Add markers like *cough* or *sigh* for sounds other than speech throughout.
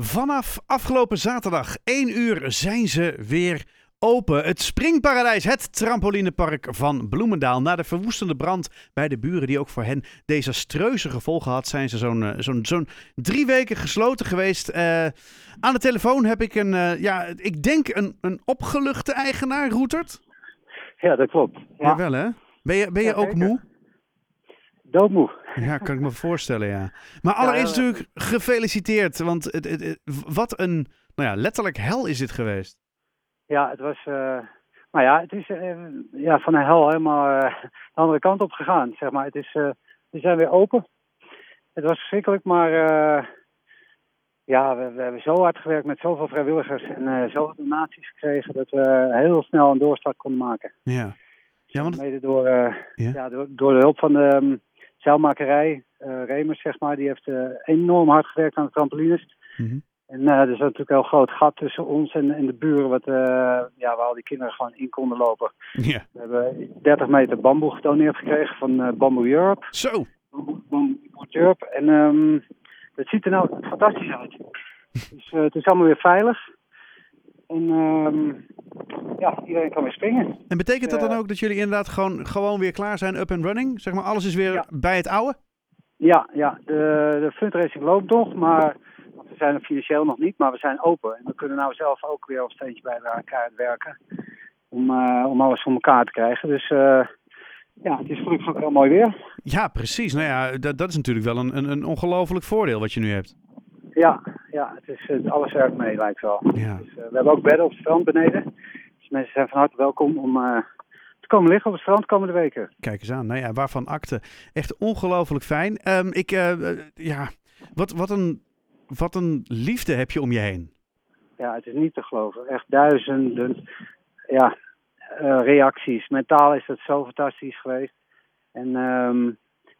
Vanaf afgelopen zaterdag 1 uur zijn ze weer open. Het Springparadijs, het trampolinepark van Bloemendaal. Na de verwoestende brand bij de buren die ook voor hen desastreuze gevolgen had, zijn ze zo'n eh, zo'n zo'n drie weken gesloten geweest. Eh, aan de telefoon heb ik een, eh, ja, ik denk een, een opgeluchte eigenaar, Roetert. Ja, dat klopt. Ja. Jawel hè? Ben je, ben je Ja, ook moe? Doodmoe. Ja, kan ik me voorstellen, ja. Maar allereerst natuurlijk gefeliciteerd. Want het, het, het- wat een, nou ja, letterlijk hel is dit geweest. Ja, het was. eh maar ja, het is eh, ja, van de hel helemaal eh, de andere kant op gegaan. Zeg maar. het is, we zijn weer open. Het was verschrikkelijk, maar ja, we, we hebben zo hard gewerkt met zoveel vrijwilligers en zoveel donaties gekregen dat we heel snel een doorstart konden maken. Ja. Ja, want Mede door, Ja. ja. door, door de hulp van de ehm, zeilmakerij, eh Remers zeg maar, die heeft eh, enorm hard gewerkt aan de trampolines. Mhm. En eh, er is natuurlijk een heel groot gat tussen ons en, en de buren, wat, ja, waar al die kinderen gewoon in konden lopen. We hebben 30 meter bamboe gedoneerd gekregen van eh Bamboo Europe. Zo. Bamboe Europe. En ehm het ziet er nou fantastisch uit. dus het is allemaal weer veilig. En ehm, ja, iedereen kan weer springen. En betekent dat dan Ja. ook dat jullie inderdaad gewoon, gewoon weer klaar zijn, up and running? Zeg maar, alles is weer Ja. bij het oude? Ja, ja de, de fundraising loopt nog, maar we zijn er financieel nog niet, maar we zijn open. En we kunnen nou zelf ook weer op steentje bij elkaar werken om, eh, om alles voor elkaar te krijgen. Dus eh, ja, het is gelukkig ook heel mooi weer. Ja, precies. Nou ja, dat, dat is natuurlijk wel een, een, een ongelooflijk voordeel wat je nu hebt. Ja, ja het is, eh, alles werkt mee, lijkt wel. Ja. Dus, eh, we hebben ook bedden op het strand beneden. Dus mensen zijn van harte welkom om eh, te komen liggen op het strand komende weken. Kijk eens aan. Nou ja, waarvan akte. Echt ongelooflijk fijn. Ehm, ik, eh, ja, wat, wat, een, wat een liefde heb je om je heen. Ja, het is niet te geloven. Echt duizenden ja, reacties. Mentaal is het zo fantastisch geweest. En ehm,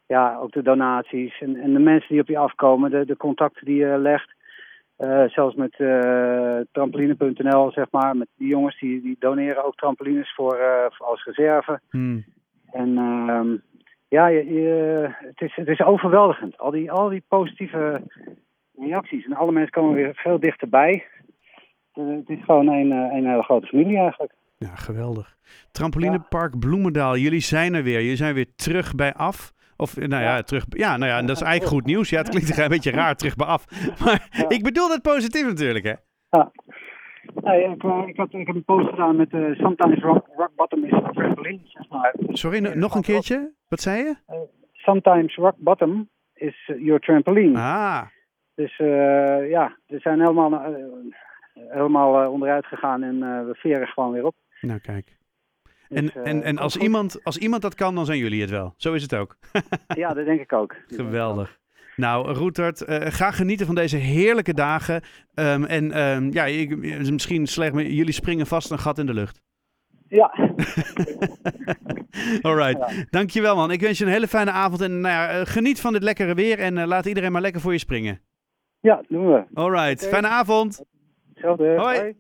ja, ook de donaties en, en de mensen die op je afkomen, de, de contacten die je legt. Eh, zelfs met eh, trampoline.nl, zeg maar. Met die jongens die, die doneren ook trampolines voor, eh, als reserve. Hmm. En ehm, ja, je, je- het, is, het is overweldigend. Al die, al die positieve reacties. En alle mensen komen weer veel dichterbij. Het is gewoon een, een hele grote familie eigenlijk. Ja, geweldig. Trampolinepark Bloemendaal, jullie zijn er weer. Jullie zijn weer terug bij af. Of eh, nou ja, terug. Ja, nou ja, en dat is eigenlijk goed nieuws. Ja, het klinkt een beetje raar terug bij af. *laughs* Maar ik bedoel het positief natuurlijk, hè? Ja. Nee, ik, eh, ik, had, ik heb een post gedaan met eh Sometimes rock, rock bottom is trampoline. Zeg maar. Sorry, no- nog een keertje? Wat zei je? Sometimes rock bottom is eh, your trampoline. Ah, Dus eh, ja, we zijn helemaal, eh, helemaal eh, onderuit gegaan en eh, we veren gewoon weer op. nou kijk. Dus, En, eh, en, en als, goed. iemand, als iemand dat kan, dan zijn jullie het wel. Zo is het ook. *laughs* Ja, dat denk ik ook. Geweldig. Nou, Roetert, eh, ga genieten van deze heerlijke dagen. Ehm, en ehm, ja, ik, misschien slecht, maar jullie springen vast een gat in de lucht. Ja, *laughs* Alright. Ja. Dankjewel man. Ik wens je een hele fijne avond. En nou ja, eh, geniet van dit lekkere weer. En eh, laat iedereen maar lekker voor je springen. ja, doen we. Alright. Oké. Fijne avond. Hetzelfde. Hoi. Hoi.